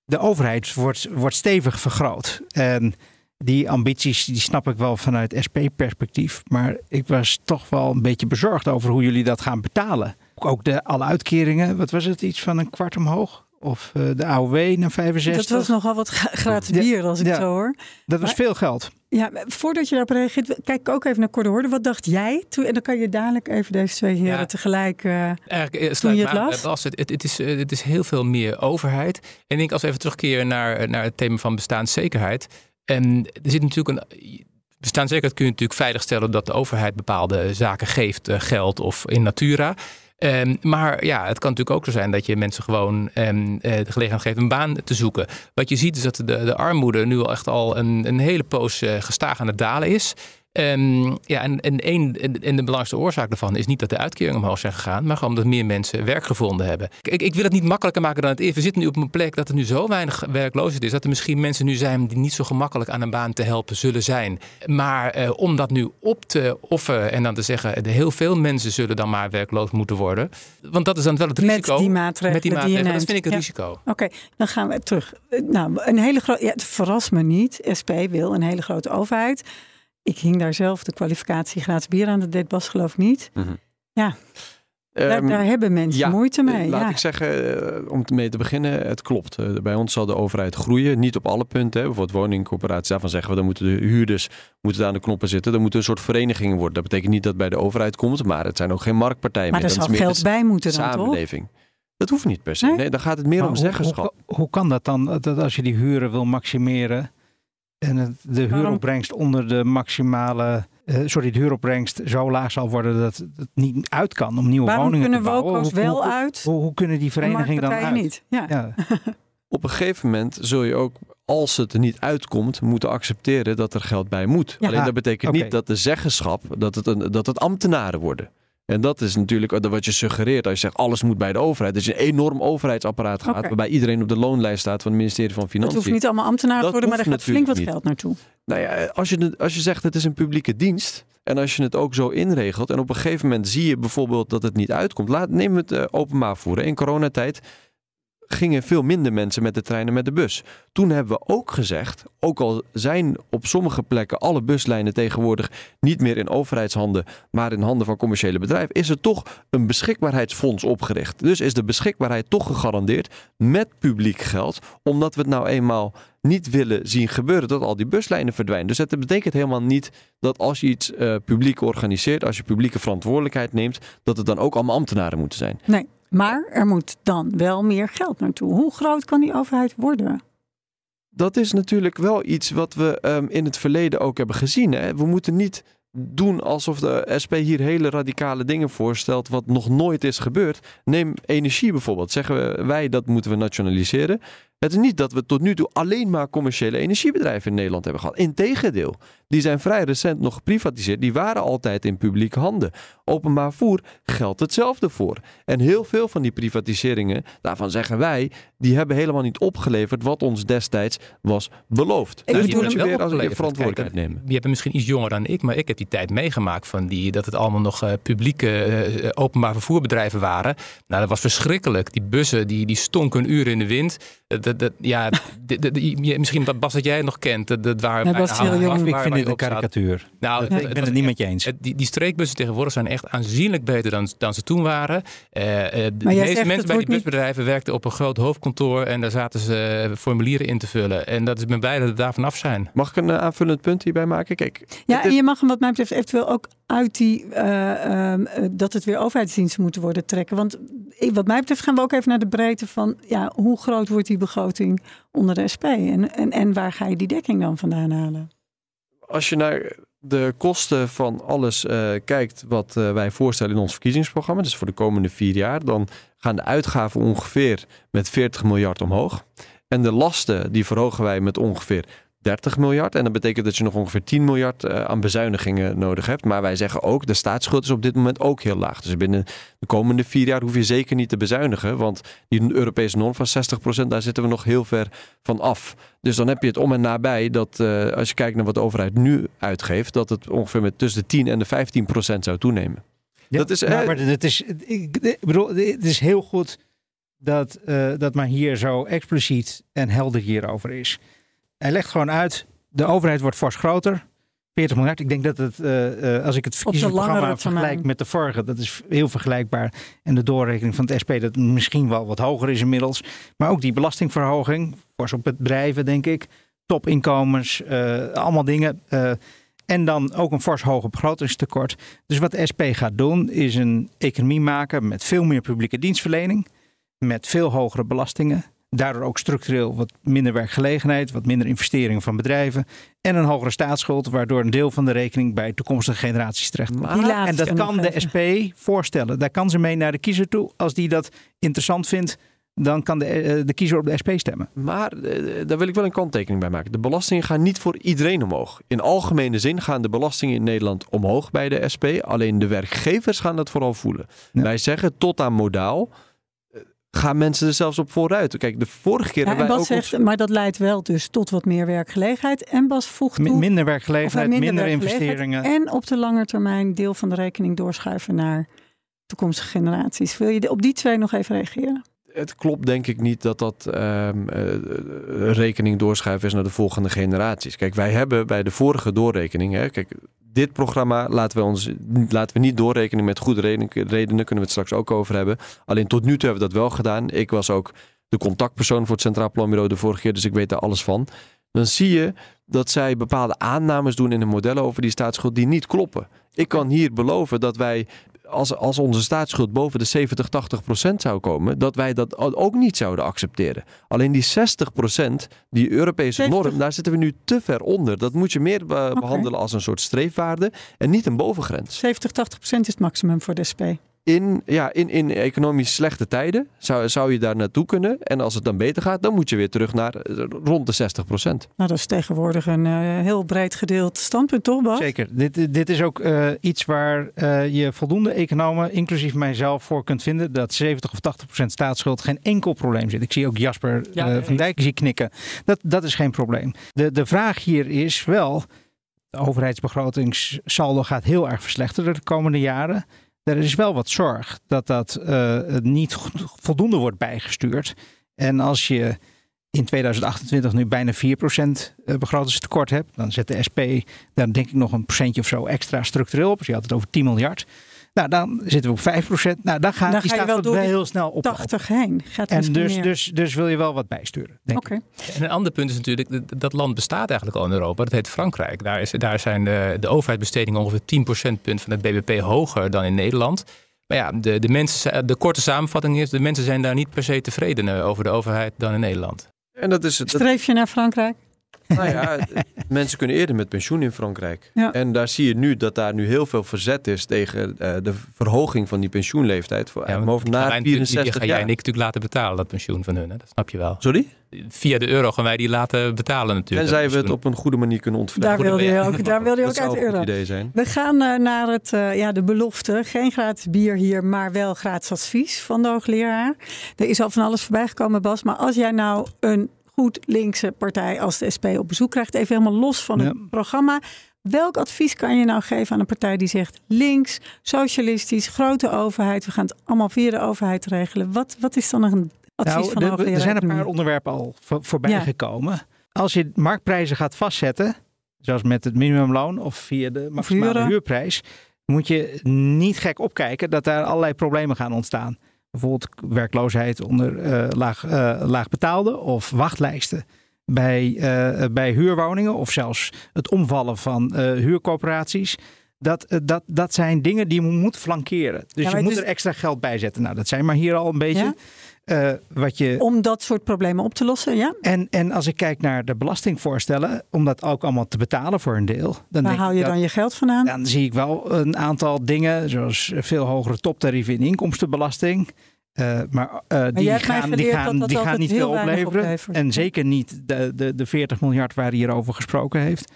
de overheid wordt, wordt stevig vergroot. En die ambities die snap ik wel vanuit SP-perspectief. Maar ik was toch wel een beetje bezorgd over hoe jullie dat gaan betalen. Ook de, alle uitkeringen, wat was het, iets van een kwart omhoog? Of eh, de AOW naar 65? Dat was nogal wat gra- gratis bier als ik ja. zo hoor. Dat was veel geld. Ja, voordat je daarop reageert, kijk ik ook even naar Cor de Hoorde. Wat dacht jij toen? En dan kan je dadelijk even deze twee heren Ja. tegelijk... eh, Eigenlijk eh, Toen sluit je het las? Het, het, het is, eh, het is heel veel meer overheid. En ik denk als we even terugkeren naar, naar het thema van bestaanszekerheid. En er zit natuurlijk een. Bestaanszekerheid kun je natuurlijk veiligstellen dat de overheid bepaalde zaken geeft, eh, geld of in natura. Ehm, maar ja, het kan natuurlijk ook zo zijn dat je mensen gewoon ehm, eh, de gelegenheid geeft een baan te zoeken. Wat je ziet is dat de, de armoede nu al echt al een, een hele poos eh, gestaag aan het dalen is. Ehm, ja, en, en, één, en, de belangrijkste oorzaak daarvan is niet dat de uitkeringen omhoog zijn gegaan, maar gewoon dat meer mensen werk gevonden hebben. Ik, ik wil het niet makkelijker maken dan het is. We zitten nu op een plek dat er nu zo weinig werkloosheid is, dat er misschien mensen nu zijn die niet zo gemakkelijk aan een baan te helpen zullen zijn. Maar eh, om dat nu op te offeren en dan te zeggen, de heel veel mensen zullen dan maar werkloos moeten worden. Want dat is dan wel het met risico. die maatregelen, Met die maatregelen. Dat vind ik een Ja. risico. Oké, dan gaan we terug. Eh, Nou, een hele grote. Ja, het verrast me niet. SP wil een hele grote overheid. Ik hing daar zelf de kwalificatie gratis bier aan. Dat deed Bas geloof ik niet. daar, Ehm, daar hebben mensen ja, moeite mee. Eh, Laat ja. ik zeggen, eh, om mee te beginnen, het klopt. Eh, Bij ons zal de overheid groeien. Niet op alle punten. Hè. Bijvoorbeeld woningcorporaties. Daarvan zeggen we, dan moeten de huurders moeten aan de knoppen zitten. Er moeten een soort verenigingen worden. Dat betekent niet dat het bij de overheid komt. Maar het zijn ook geen marktpartijen maar meer. er Dat zal geld bij moeten dan, toch? samenleving. Dat hoeft niet per se. Nee? Nee, dan gaat het meer Maar om hoe- zeggenschap. Hoe, hoe kan dat dan? Dat als je die huren wil maximeren en het, de Waarom? huuropbrengst onder de maximale, eh, sorry, de huuropbrengst zo laag zal worden dat het niet uit kan om nieuwe Waarom woningen kunnen te bouwen. Hoe- wel hoe, uit? Hoe, hoe kunnen die en verenigingen dan uit? niet? Ja. Ja. Op een gegeven moment zul je ook, als het er niet uitkomt, moeten accepteren dat er geld bij moet. Ja. Alleen dat betekent Oké. niet dat de zeggenschap, dat het, een, dat het ambtenaren worden. En dat is natuurlijk wat je suggereert als je zegt alles moet bij de overheid. Dat je een enorm overheidsapparaat gaat, waarbij iedereen op de loonlijst staat van het ministerie van Het Financiën. hoeft niet allemaal ambtenaar te worden, maar er gaat flink wat geld naartoe. Nou ja, als je, het- als je zegt het is een publieke dienst en als je het ook zo inregelt en op een gegeven moment zie je bijvoorbeeld dat het niet uitkomt. Laat, neem het eh, openbaar voeren. In coronatijd gingen veel minder mensen met de trein en met de bus. Toen hebben we ook gezegd, ook al zijn op sommige plekken alle buslijnen tegenwoordig niet meer in overheidshanden, maar in handen van commerciële bedrijven, is er toch een beschikbaarheidsfonds opgericht. Dus is de beschikbaarheid toch gegarandeerd met publiek geld, omdat we het nou eenmaal niet willen zien gebeuren dat al die buslijnen verdwijnen. Dus het betekent helemaal niet dat als je iets eh, publiek organiseert, als je publieke verantwoordelijkheid neemt, dat het dan ook allemaal ambtenaren moeten zijn. Nee, maar er moet dan wel meer geld naartoe. Hoe groot kan die overheid worden? Dat is natuurlijk wel iets wat we ehm, in het verleden ook hebben gezien. Hè? We moeten niet doen alsof de SP hier hele radicale dingen voorstelt wat nog nooit is gebeurd. Neem energie bijvoorbeeld. Zeggen wij dat moeten we nationaliseren. Het is niet dat we tot nu toe alleen maar commerciële energiebedrijven in Nederland hebben gehad. Integendeel, die zijn vrij recent nog geprivatiseerd. Die waren altijd in publieke handen. Openbaar voer geldt hetzelfde voor. En heel veel van die privatiseringen, daarvan zeggen wij, die hebben helemaal niet opgeleverd wat ons destijds was beloofd. Ik dus bedoel, moet je weer als een verantwoordelijkheid Kijk, nemen. Je bent misschien iets jonger dan ik, maar ik heb die tijd meegemaakt van die, dat het allemaal nog eh, publieke eh, openbaar vervoerbedrijven waren. Nou, dat was verschrikkelijk. Die bussen die, die stonken uren in de wind. De- de- de- je- misschien Bas dat jij het nog kent. Dat, dat waren Nee, bijna Bas heel jong. waar- Ik waar vind dit een karikatuur. Nou, ik ben het niet met je eens. het- die, die streekbussen tegenwoordig zijn echt aanzienlijk beter dan, dan ze toen waren. Eh, eh, de meeste mensen bij die busbedrijven werkten op een groot hoofdkantoor en daar zaten ze eh, formulieren in te vullen. En dat is ben blij dat we daar vanaf zijn. Mag ik een aanvullend punt hierbij maken? Kijk, Ja, het en je mag hem wat mij betreft eventueel ook uit die, eh, ehm, eh, dat het weer overheidsdiensten moeten worden trekken. Want wat mij betreft gaan we ook even naar de breedte van, ja, hoe groot wordt die begroting onder de SP? En, en, en waar ga je die dekking dan vandaan halen? als je naar de kosten van alles eh, kijkt wat wij voorstellen in ons verkiezingsprogramma, dus voor de komende vier jaar, dan gaan de uitgaven ongeveer met 40 miljard omhoog. En de lasten die verhogen wij met ongeveer 30 miljard. En dat betekent dat je nog ongeveer 10 miljard eh, aan bezuinigingen nodig hebt. Maar wij zeggen ook, de staatsschuld is op dit moment ook heel laag. Dus binnen de komende vier jaar hoef je zeker niet te bezuinigen. Want die Europese norm van 60%, daar zitten we nog heel ver van af. Dus dan heb je het om en nabij dat eh, als je kijkt naar wat de overheid nu uitgeeft, dat het ongeveer met tussen de 10 en de 15 procent zou toenemen. Ja, Dat is, nou, eh, maar het is, ik, ik bedoel, het is heel goed dat, dat maar hier zo expliciet en helder hierover is. Hij legt gewoon uit, de overheid wordt fors groter. 40 miljard. Ik denk dat het, eh, eh, als ik het verkiezingsprogramma vergelijk met de vorige, dat is heel vergelijkbaar. En de doorrekening van het SP, dat misschien wel wat hoger is inmiddels. Maar ook die belastingverhoging, fors op het bedrijven, denk ik. Topinkomens, eh, allemaal dingen. en dan ook een fors hoger begrotingstekort. Dus wat de SP gaat doen, is een economie maken met veel meer publieke dienstverlening. Met veel hogere belastingen. Daardoor ook structureel wat minder werkgelegenheid, wat minder investeringen van bedrijven. En een hogere staatsschuld, waardoor een deel van de rekening bij toekomstige generaties terecht komt. Die laatste En dat kan de. SP voorstellen. Daar kan ze mee naar de kiezer toe. Als die dat interessant vindt, dan kan de, eh, de kiezer op de SP stemmen. Maar eh, daar wil ik wel een kanttekening bij maken. De belastingen gaan niet voor iedereen omhoog. In algemene zin gaan de belastingen in Nederland omhoog bij de SP. Alleen de werkgevers gaan dat vooral voelen. Ja. Wij zeggen tot aan modaal gaan mensen er zelfs op vooruit. Kijk, de vorige keer Ja, en wij Bas ook... zegt, maar dat leidt wel dus tot wat meer werkgelegenheid. En Bas voegt M- toe, minder werkgelegenheid, minder minder, werkgelegenheid investeringen. En op de lange termijn deel van de rekening doorschuiven naar toekomstige generaties. Wil je op die twee nog even reageren? het klopt denk ik niet dat dat ehm, eh, rekening doorschuiven is naar de volgende generaties. Kijk, wij hebben bij de vorige doorrekening, hè, kijk, dit programma laten we, ons, laten we niet doorrekenen met goede redenen, redenen, kunnen we het straks ook over hebben. Alleen tot nu toe hebben we dat wel gedaan. Ik was ook de contactpersoon voor het Centraal Planbureau de vorige keer, dus ik weet daar alles van. Dan zie je dat zij bepaalde aannames doen in de modellen over die staatsschuld die niet kloppen. Ik kan hier beloven dat wij als, als onze staatsschuld boven de 70, 80 procent zou komen, dat wij dat ook niet zouden accepteren. Alleen die 60 procent, die Europese 70. norm, daar zitten we nu te ver onder. Dat moet je meer be- behandelen als een soort streefwaarde en niet een bovengrens. 70, 80 procent is het maximum voor de SP. In, ja, in, in economisch slechte tijden zou, zou je daar naartoe kunnen. En als het dan beter gaat, dan moet je weer terug naar eh, rond de 60 procent. Nou, dat is tegenwoordig een eh, heel breed gedeeld standpunt, toch Bas? Zeker. Dit, dit is ook eh, iets waar eh, je voldoende economen, inclusief mijzelf, voor kunt vinden. Dat 70 of 80 procent staatsschuld geen enkel probleem zit. Ik zie ook Jasper Ja, van Dijk zie knikken. Dat, dat is geen probleem. De, de vraag hier is wel, de overheidsbegrotingssaldo gaat heel erg verslechteren de komende jaren. Er is wel wat zorg dat dat eh, niet voldoende wordt bijgestuurd. En als je in 2028 nu bijna 4% begrotingstekort hebt, dan zet de SP daar denk ik nog een procentje of zo extra structureel op. Dus je had het over 10 miljard. Nou, dan zitten we op 5%. Nou, dan gaat Dan die ga je staat wel wel, door die heel snel op. 80 heen. Gaat En dus, meer. dus, dus wil je wel wat bijsturen. Denk Oké. ik. En een ander punt is natuurlijk, dat- dat land bestaat eigenlijk al in Europa. Dat heet Frankrijk. Daar, is, daar zijn de, de overheidsbestedingen ongeveer 10 procentpunt van het BBP hoger dan in Nederland. Maar ja, de, de, mensen, de korte samenvatting is, de mensen zijn daar niet per se tevredener over de overheid dan in Nederland. En dat is het. Streef je naar Frankrijk? Nou ja, mensen kunnen eerder met pensioen in Frankrijk. Ja. En daar zie je nu dat daar nu heel veel verzet is tegen eh, de verhoging van die pensioenleeftijd. Voor Ja, die- die 64 ga jij jaar. en ik natuurlijk laten betalen, dat pensioen van hun. Hè? Dat snap je wel. Sorry? Via de euro gaan wij die laten betalen natuurlijk. Tenzij dat we het op een goede manier kunnen Daar ontvlechten. wilde je ook, daar wilde je Dat ook uit zou de een goed euro. idee zijn. We gaan eh, naar het, eh, ja, de belofte. Geen gratis bier hier, maar wel gratis advies van de hoogleraar. Er is al van alles voorbij gekomen, Bas. Maar als jij nou een goed linkse partij als de SP op bezoek krijgt, even helemaal los van het Ja. programma. Welk advies kan je nou geven aan een partij die zegt links, socialistisch, grote overheid, we gaan het allemaal via de overheid regelen? Wat, wat is dan een advies Nou, van de er- hoogleraar? er zijn een paar onderwerpen al voor- voorbij Ja. gekomen. Als je marktprijzen gaat vastzetten, zoals met het minimumloon of via de maximale huurprijs, moet je niet gek opkijken dat daar allerlei problemen gaan ontstaan. Bijvoorbeeld werkloosheid onder eh, laag, eh, laagbetaalde of wachtlijsten bij, eh, bij huurwoningen of zelfs het omvallen van huurcoöperaties. Dat, eh, dat, dat zijn dingen die je moet flankeren. Dus je moet dus- er extra geld bij zetten. Nou, dat zijn maar hier al een beetje. Ja? eh, wat je Om dat soort problemen op te lossen, ja? en, en als ik kijk naar de belastingvoorstellen, om dat ook allemaal te betalen voor een deel, dan, Waar haal je dat- dan je geld vandaan? dan zie ik wel een aantal dingen, zoals veel hogere toptarieven in inkomstenbelasting. Eh, maar die, gaan, die gaan, dat dat die gaan niet veel opleveren. En zeker niet de, de, de 40 miljard waar hij hierover gesproken heeft,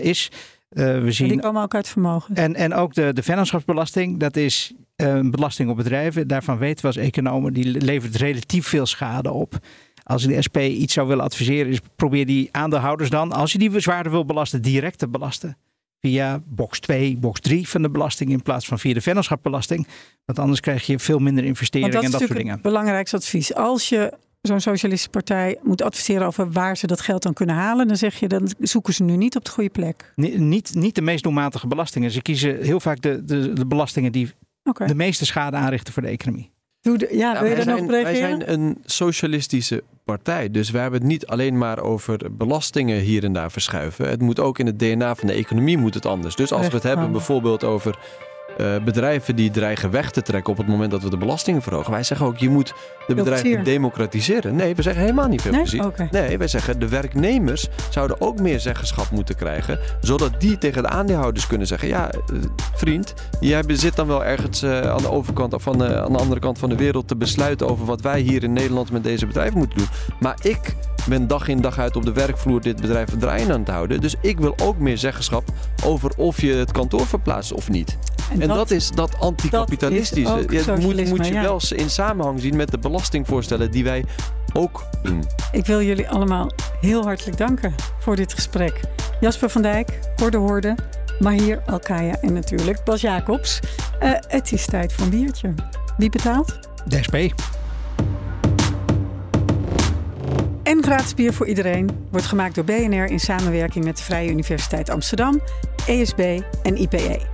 is. Eh, we En die zien komen ook uit vermogen. en, en ook de, de vennootschapsbelasting, dat is eh, een belasting op bedrijven. Daarvan weten we als economen, die levert relatief veel schade op. Als de SP iets zou willen adviseren, is probeer die aandeelhouders dan, als je die zwaarder wil belasten, direct te belasten. Via box 2, box 3 van de belasting in plaats van via de vennootschapsbelasting. Want anders krijg je veel minder investeringen dat en is dat soort dingen. het belangrijkste advies. Als je zo'n socialistische partij moet adviseren over waar ze dat geld dan kunnen halen, dan zeg je dan zoeken ze nu niet op de goede plek. Ni- Niet, niet de meest doelmatige belastingen. Ze kiezen heel vaak de, de, de belastingen die Oké. de meeste schade aanrichten voor de economie. Doe de- Ja, Ja, wil je wij, daar nog zijn, op wij reageren? zijn een socialistische partij. Dus we hebben het niet alleen maar over belastingen hier en daar verschuiven. Het moet ook in het DNA van de economie moet het anders. Dus als we het hebben bijvoorbeeld over eh, bedrijven die dreigen weg te trekken op het moment dat we de belastingen verhogen. Wij zeggen ook, je moet de bedrijven democratiseren. Nee, we zeggen helemaal niet veel Nee? plezier. Nee, wij zeggen de werknemers zouden ook meer zeggenschap moeten krijgen. Zodat die tegen de aandeelhouders kunnen zeggen: Ja, eh, vriend, jij zit dan wel ergens eh, aan de overkant of aan de, aan de andere kant van de wereld te besluiten over wat wij hier in Nederland met deze bedrijven moeten doen. Maar ik ben dag in dag uit op de werkvloer dit bedrijf draaiend aan het houden. Dus ik wil ook meer zeggenschap over of je het kantoor verplaatst of niet. En, dat, is dat anticapitalistische. ook Ja, het moet, moet je ja. wel eens in samenhang zien met de belastingvoorstellen die wij ook doen. Ik wil jullie allemaal heel hartelijk danken voor dit gesprek. Jasper van Dijk, Horde Horde, Mahir Alkaya en natuurlijk Bas Jacobs. Eh, het is tijd voor een biertje. Wie betaalt? De SP. En gratis bier voor iedereen wordt gemaakt door BNR in samenwerking met de Vrije Universiteit Amsterdam, ESB en IPE.